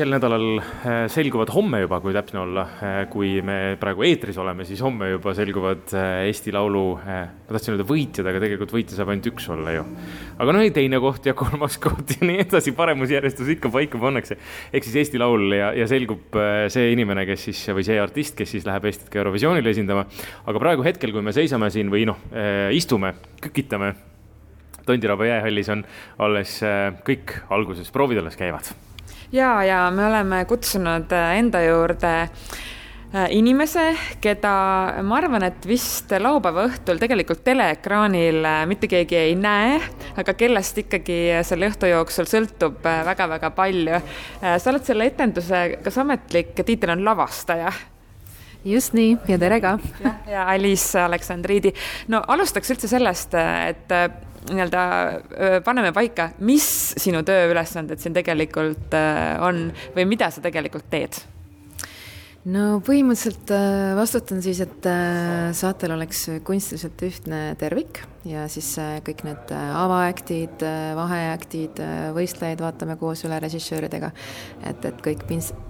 sel nädalal äh, selguvad homme juba, kui täpne olla, äh, kui me praegu eetris oleme, siis homme juba selguvad äh, Eesti Laulu, ma tahtsin öelda võitjad, aga tegelikult võitja saab ainult üks olla ju. aga noh, teine koht ja kolmas koht ja nii edasi, paremusjärjestus ikka paika pannakse. ehk siis Eesti Laul ja, ja selgub see inimene, kes siis või see artist, kes siis läheb Eestit ka Eurovisioonile esindama. aga praegu hetkel, kui me seisame siin või noh, istume, kükitame Tondiraba jäähallis on alles kõik alguses, proovid alles käivad ja, ja me oleme kutsunud äh, enda juurde äh, inimese, keda ma arvan, et vist laupäeva õhtul tegelikult teleekraanil äh, mitte keegi ei näe, aga kellest ikkagi selle õhtu jooksul sõltub väga-väga palju. sa oled selle etenduse, kas ametlik tiitel on lavastaja? just nii ja tere ka. ja Alice Aleksandriidi. no alustaks üldse sellest, et nii-öelda paneme paika, mis sinu tööülesanded siin tegelikult on või mida sa tegelikult teed? No põhimõtteliselt vastutan siis, et saatel oleks kunstiliselt ühtne tervik ja siis kõik need avaaktid, vaheaktid, võistlejaid vaatame koos üle režissööridega, et, et kõik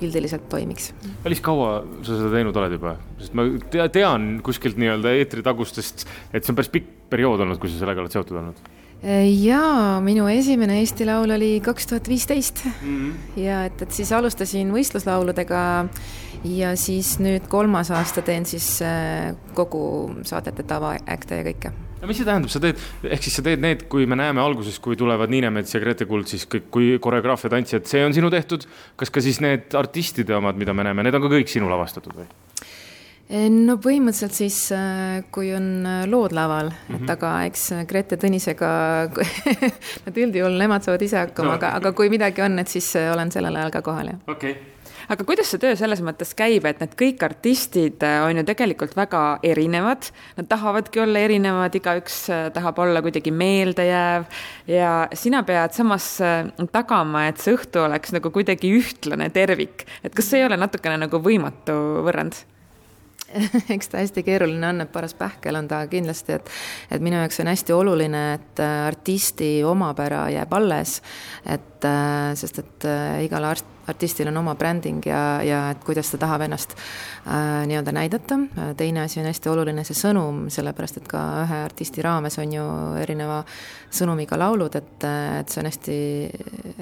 pildiliselt toimiks. päris kaua sa seda teinud oled juba, sest ma tean kuskilt nii-öelda eetritagustest, et see on päris pikk periood olnud, kui sa sellega oled seotud olnud? Jaa, minu esimene Eesti Laul oli kaks tuhat viisteist mhm. ja et, et siis alustasin võistluslauludega ja siis nüüd kolmas aasta teen siis äh, kogu saadete tavaäkte ja kõike. no mis see tähendab, sa teed, ehk siis sa teed need, kui me näeme alguses, kui tulevad Niinemets ja Grete Kuld, siis kõik, kui koreograafia tantsijad, see on sinu tehtud, kas ka siis need artistide omad, mida me näeme, need on ka kõik sinu lavastatud või? No põhimõtteliselt siis, äh, kui on äh, lood laval mm, -hmm. et mhm. aga eks Grete Tõnisega nad üldjuhul, nemad saavad ise hakkama no., aga, aga kui midagi on, et siis äh, olen sellel ajal ka kohal, jah. okei okay aga kuidas see töö selles mõttes käib, et need kõik artistid on ju tegelikult väga erinevad, nad tahavadki olla erinevad, igaüks tahab olla kuidagi meeldejääv ja sina pead samas tagama, et see õhtu oleks nagu kuidagi ühtlane tervik, et kas see ei ole natukene nagu võimatu võrrand? eks ta hästi keeruline on, et paras pähkel on ta kindlasti, et et minu jaoks on hästi oluline, et äh, artisti omapära jääb alles, et äh, sest et äh, igal art-, artistil on oma bränding ja, ja et kuidas ta tahab ennast äh, nii-öelda näidata. teine asi on hästi oluline see sõnum, sellepärast et ka ühe artisti raames on ju erineva sõnumiga laulud, et, et see on hästi,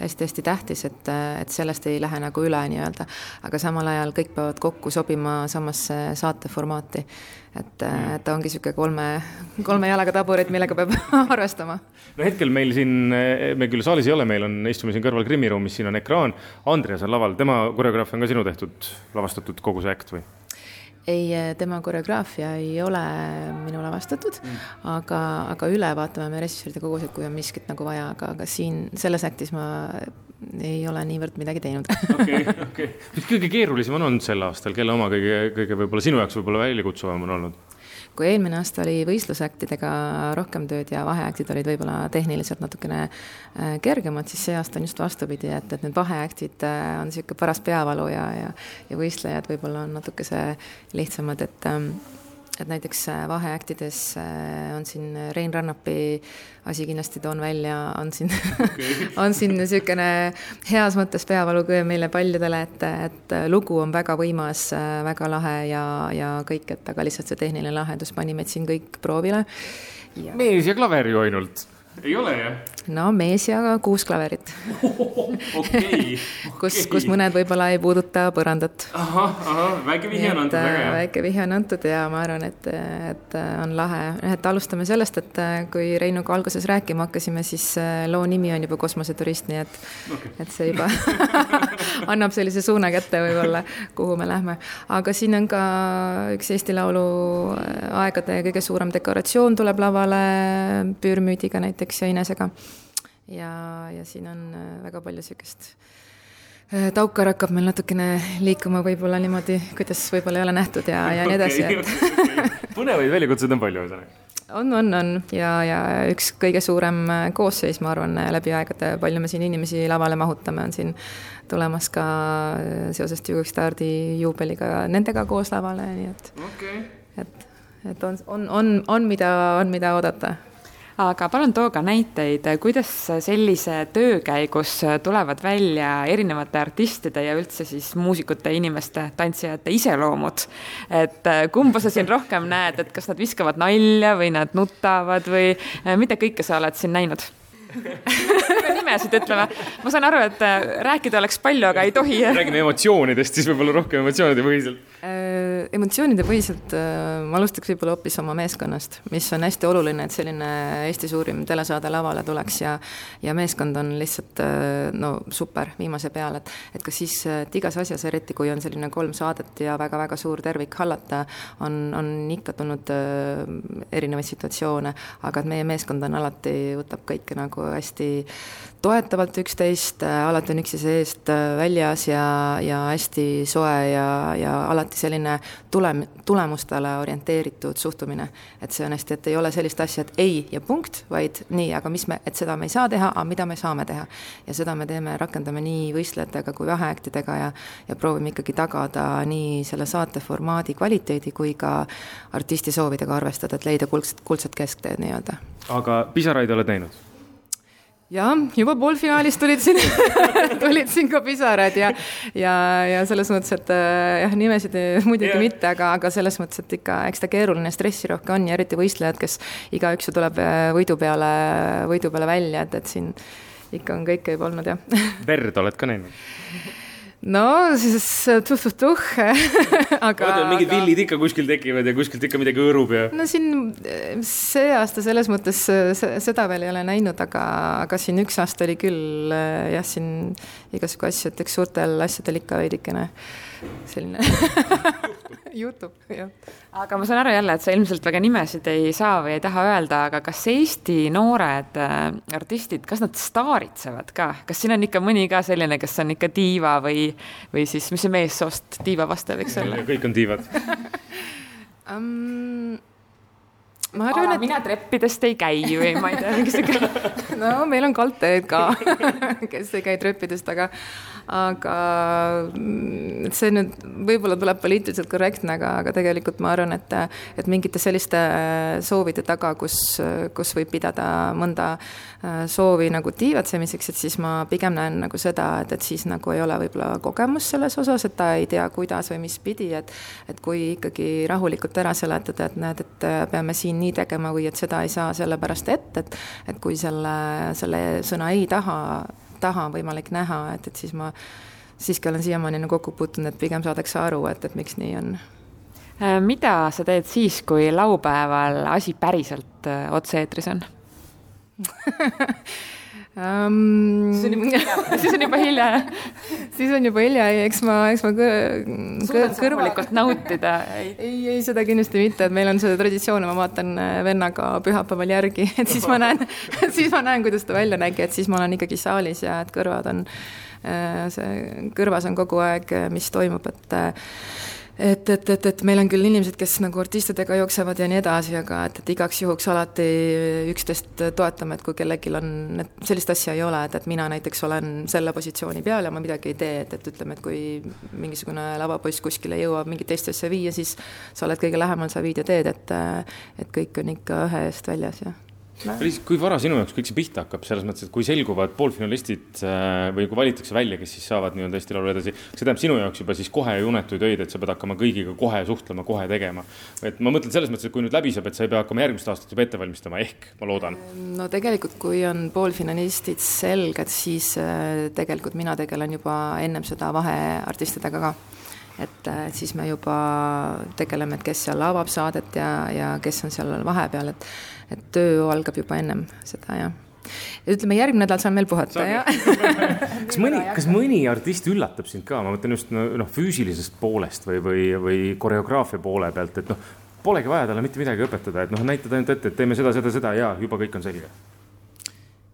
hästi-hästi tähtis, et, et sellest ei lähe nagu üle nii-öelda. aga samal ajal kõik peavad kokku sobima samasse saate formaati et, et ta ongi niisugune kolme, kolme jalaga taburet, millega peab arvestama. no hetkel meil siin, me küll saalis ei ole, meil on, istume siin kõrval Krimmi ruumis, siin on ekraan. Andreas on laval, tema koreograafia on ka sinu tehtud, lavastatud kogu see äkt või? ei, tema koreograafia ei ole minu lavastatud mm., aga, aga üle vaatame me režissööride kogus, et kui on miskit nagu vaja, aga, aga siin selles aktis ma ei ole niivõrd midagi teinud. okei, okei. mis kõige keerulisem on olnud sel aastal, kelle oma kõige, kõige võib-olla sinu jaoks võib-olla väljakutsuvam on olnud? kui eelmine aasta oli võistlusaktidega rohkem tööd ja vaheaktid olid võib-olla tehniliselt natukene äh, kergemad, siis see aasta on just vastupidi, et, et need vaheaktid äh, on niisugune paras peavalu ja, ja ja võistlejad võib-olla on natukese lihtsamad, et ähm, et näiteks äh, vaheaktides äh, on siin Rein Rannapi asi kindlasti toon välja, on siin okay. on siin niisugune heas mõttes peavaluköö meile paljudele, et, et lugu on väga võimas, äh, väga lahe ja, ja kõik, et aga lihtsalt see tehniline lahendus pani meid siin kõik proovile. mees ja klaver ju ainult ei ole jah? no mees ja kuus klaverit okei. kus, kus mõned võib-olla ei puuduta põrandat. ahah, ahah, väike vihje on antud, väga hea. väike vihje on antud ja ma arvan, et, et on lahe. et alustame sellest, et kui Reinuga alguses rääkima hakkasime, siis äh, loo nimi on juba Kosmoseturist, nii et okay., et see juba annab sellise suuna kätte võib-olla, kuhu me lähme. aga siin on ka üks Eesti Laulu aegade kõige suurem dekoratsioon tuleb lavale, püürmüüdiga näiteks näiteks ja Inesega. ja, ja siin on äh, väga palju niisugust äh, taukar hakkab meil natukene liikuma võib-olla niimoodi, kuidas võib-olla ei ole nähtud ja, ja nii edasi et põnevaid väljakutseid on palju, ühesõnaga on, on, on ja, ja üks kõige suurem äh, koosseis, ma arvan, läbi aegade, palju me siin inimesi lavale mahutame, on siin tulemas ka seoses Jugostaardi juubeliga nendega koos lavale, nii et okay., et, et on, on, on, on, mida, on, mida oodata aga palun too ka näiteid, kuidas sellise töö käigus tulevad välja erinevate artistide ja üldse siis muusikute, inimeste, tantsijate iseloomud. et kumba sa siin rohkem näed, et kas nad viskavad nalja või nad nutavad või mida kõike sa oled siin näinud? nimesid ütleme, ma saan aru, et rääkida oleks palju, aga ei tohi. räägime emotsioonidest siis võib-olla rohkem emotsioonide põhiselt Äh, emotsioonide põhiselt äh, ma alustaks võib-olla hoopis oma meeskonnast, mis on hästi oluline, et selline Eesti suurim telesaade lavale tuleks ja ja meeskond on lihtsalt äh, no super viimase peal, et et kas siis, et igas asjas, eriti kui on selline kolm saadet ja väga-väga suur tervik hallata, on, on ikka tulnud erinevaid situatsioone, aga et meie meeskond on alati, võtab kõike nagu hästi toetavalt üksteist, alati on üksteise eest väljas ja, ja hästi soe ja, ja alati selline tulem-, tulemustele orienteeritud suhtumine. et see on hästi, et ei ole sellist asja, et ei ja punkt, vaid nii, aga mis me, et seda me ei saa teha, aga mida me saame teha. ja seda me teeme, rakendame nii võistlejatega kui vaheaktidega ja ja proovime ikkagi tagada nii selle saate formaadi kvaliteedi kui ka artisti soovidega arvestada, et leida kuldset, kuldset keskteed nii-öelda. aga pisaraid oled näinud? Jah, juba poolfinaalis tulid siin tulid siin ka pisarad ja, ja, ja selles mõttes, et äh, jah, nimesid muidugi yeah. mitte, aga, aga selles mõttes, et ikka, eks ta keeruline, stressirohke on ja eriti võistlejad, kes igaüks ju tuleb äh, võidu peale, võidu peale välja, et, et siin ikka on kõike juba olnud, jah. verd oled ka näinud? No siis tuh-tuh-tuh aga. vaata, mingid aga... villid ikka kuskil tekivad ja kuskilt ikka midagi hõõrub ja. no siin see aasta selles mõttes seda veel ei ole näinud, aga, aga siin üks aasta oli küll jah, siin igasugu asju, et eks suurtel asjadel ikka veidikene selline juhtub, jah. aga ma saan aru jälle, et sa ilmselt väga nimesid ei saa või ei taha öelda, aga kas Eesti noored äh, artistid, kas nad staaritsevad ka, kas siin on ikka mõni ka selline, kes on ikka diiva või, või siis, mis see meessoost diiva vastaja võiks olla? kõik on diivad um, ma arvan, et mina treppidest ei käi või ma ei tea, mingisugune no meil on kaldteed ka kes ei käi treppidest, aga aga mm, see nüüd võib-olla tuleb poliitiliselt korrektne, aga, aga tegelikult ma arvan, et et mingite selliste soovide taga, kus, kus võib pidada mõnda äh, soovi nagu tiivatsemiseks, et siis ma pigem näen nagu seda, et, et siis nagu ei ole võib-olla kogemust selles osas, et ta ei tea, kuidas või mis pidi, et et kui ikkagi rahulikult ära seletada, et näed, et peame siin nii tegema või et seda ei saa sellepärast ette, et et kui selle, selle sõna ei taha taha on võimalik näha, et, et siis ma siiski olen siiamaani nagu kokku puutunud, et pigem saadakse aru, et, et miks nii on. Äh, mida sa teed siis, kui laupäeval asi päriselt äh, otse-eetris on um,. siis on juba hilja, siis on juba hilja, jah? siis on juba hilja, ei, eks ma, eks ma kõrvalikult nautida. ei, ei, seda kindlasti mitte, et meil on see traditsioon, ma vaatan äh, vennaga pühapäeval järgi, et siis ma näen, siis ma näen, kuidas ta välja nägi, et siis ma olen ikkagi saalis ja et kõrvad on, äh, see kõrvas on kogu aeg, mis toimub, et et, et, et, et meil on küll inimesed, kes nagu artistidega jooksevad ja nii edasi, aga et, et igaks juhuks alati üksteist toetame, et kui kellelgi on, et sellist asja ei ole, et, et mina näiteks olen selle positsiooni peal ja ma midagi ei tee, et, et ütleme, et kui mingisugune lavapoiss kuskile jõuab mingit teist asja viia, siis sa oled kõige lähemal, sa viid ja teed, et et kõik on ikka ühe eest väljas ja Liis, kui vara sinu jaoks kõik see pihta hakkab, selles mõttes, et kui selguvad poolfinalistid äh, või kui valitakse välja, kes siis saavad nii-öelda Eesti Laulu edasi, kas see tähendab sinu jaoks juba siis kohe unetuid öid, et sa pead hakkama kõigiga kohe suhtlema, kohe tegema? et ma mõtlen selles mõttes, et kui nüüd läbi saab, et sa ei pea hakkama järgmist aastat juba ette valmistama, ehk ma loodan. no tegelikult, kui on poolfinalistid selged, siis äh, tegelikult mina tegelen juba ennem seda vaheartistidega ka et siis me juba tegeleme, et kes seal avab saadet ja, ja kes on seal vahepeal, et et töö algab juba ennem seda, jah ütleme, järgmine nädal saan veel puhata, jah. kas mõni, kas mõni artist üllatab sind ka, ma mõtlen just noh, füüsilisest poolest või, või, või koreograafia poole pealt, et noh, polegi vaja talle mitte midagi õpetada, et noh, näitad ainult ette, et teeme seda, seda, seda ja juba kõik on selge.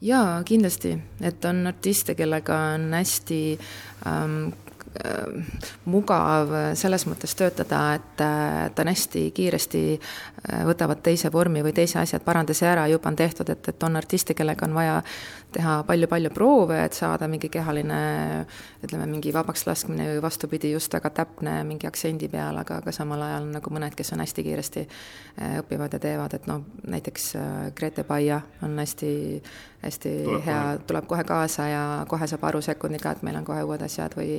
jaa, kindlasti, et on artiste, kellega on hästi ähm, mugav selles mõttes töötada, et ta on hästi kiiresti, võtavad teise vormi või teise asja, et parandasi ära, juba on tehtud, et, et on artiste, kellega on vaja teha palju-palju proove, et saada mingi kehaline ütleme, mingi vabaks laskmine või vastupidi, just väga täpne mingi aktsendi peal, aga, aga samal ajal nagu mõned, kes on hästi kiiresti õpivad ja teevad, et noh, näiteks Grete Paia on hästi, hästi tuleb hea, tuleb kohe kaasa ja kohe saab aru sekundiga, et meil on kohe uued asjad või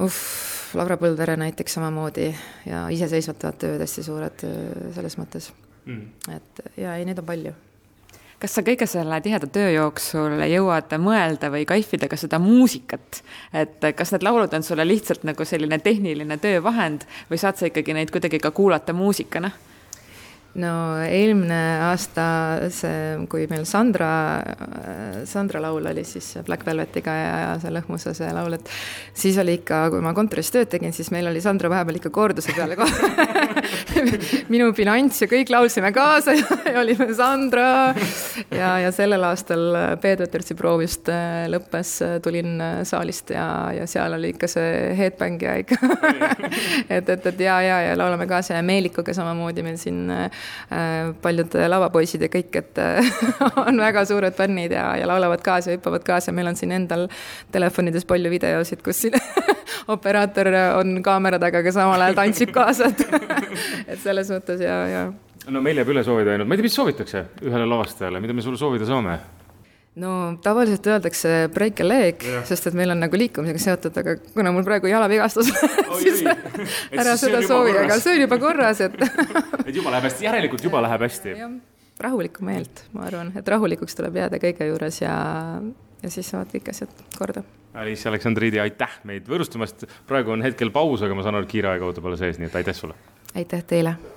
uhh, Laura Põldvere näiteks samamoodi ja iseseisvalt teevad tööd hästi suured selles mõttes. Mm.. et ja ei, neid on palju kas sa kõige selle tiheda töö jooksul jõuad mõelda või kaifida ka seda muusikat, et kas need laulud on sulle lihtsalt nagu selline tehniline töövahend või saad sa ikkagi neid kuidagi ka kuulata muusikana? No eelmine aasta see, kui meil Sandra, Sandra laul oli siis Black Velvetiga ja, ja see Lõhmusa see laul, et siis oli ikka, kui ma kontoris tööd tegin, siis meil oli Sandra vahepeal ikka korduse peale kohe minu bilanss ja kõik laulsime kaasa ja, ja olime Sandra. ja, ja sellel aastal Peet Vetertsi proov just äh, lõppes, tulin äh, saalist ja, ja seal oli ikka see headbang ja ikka et, et, et ja, ja, ja laulame kaasa ja Meelikuga samamoodi meil siin äh, Äh, paljud lavapoisid ja kõik, et äh, on väga suured fännid ja, ja laulavad kaasa hüppavad kaasa, meil on siin endal telefonides palju videosid, kus siin operaator on kaamera taga, aga samal ajal tantsib kaasa, et et selles mõttes ja, ja. no meil jääb üle soovida ainult, ma ei tea, mis soovitakse ühele lavastajale, mida me sulle soovida saame? No tavaliselt öeldakse break a leg, sest et meil on nagu liikumisega seotud, aga kuna mul praegu jalavigastus siis ära seda soovi, aga see on juba korras, et et juba läheb hästi, järelikult juba läheb hästi. rahulikku meelt, ma arvan, et rahulikuks tuleb jääda kõige juures ja, ja siis saavad kõik asjad korda. Alice Aleksandriidi, aitäh meid võõrustamast, praegu on hetkel paus, aga ma saan aru, et kiire aeg ootab alles ees, nii et aitäh sulle! aitäh teile!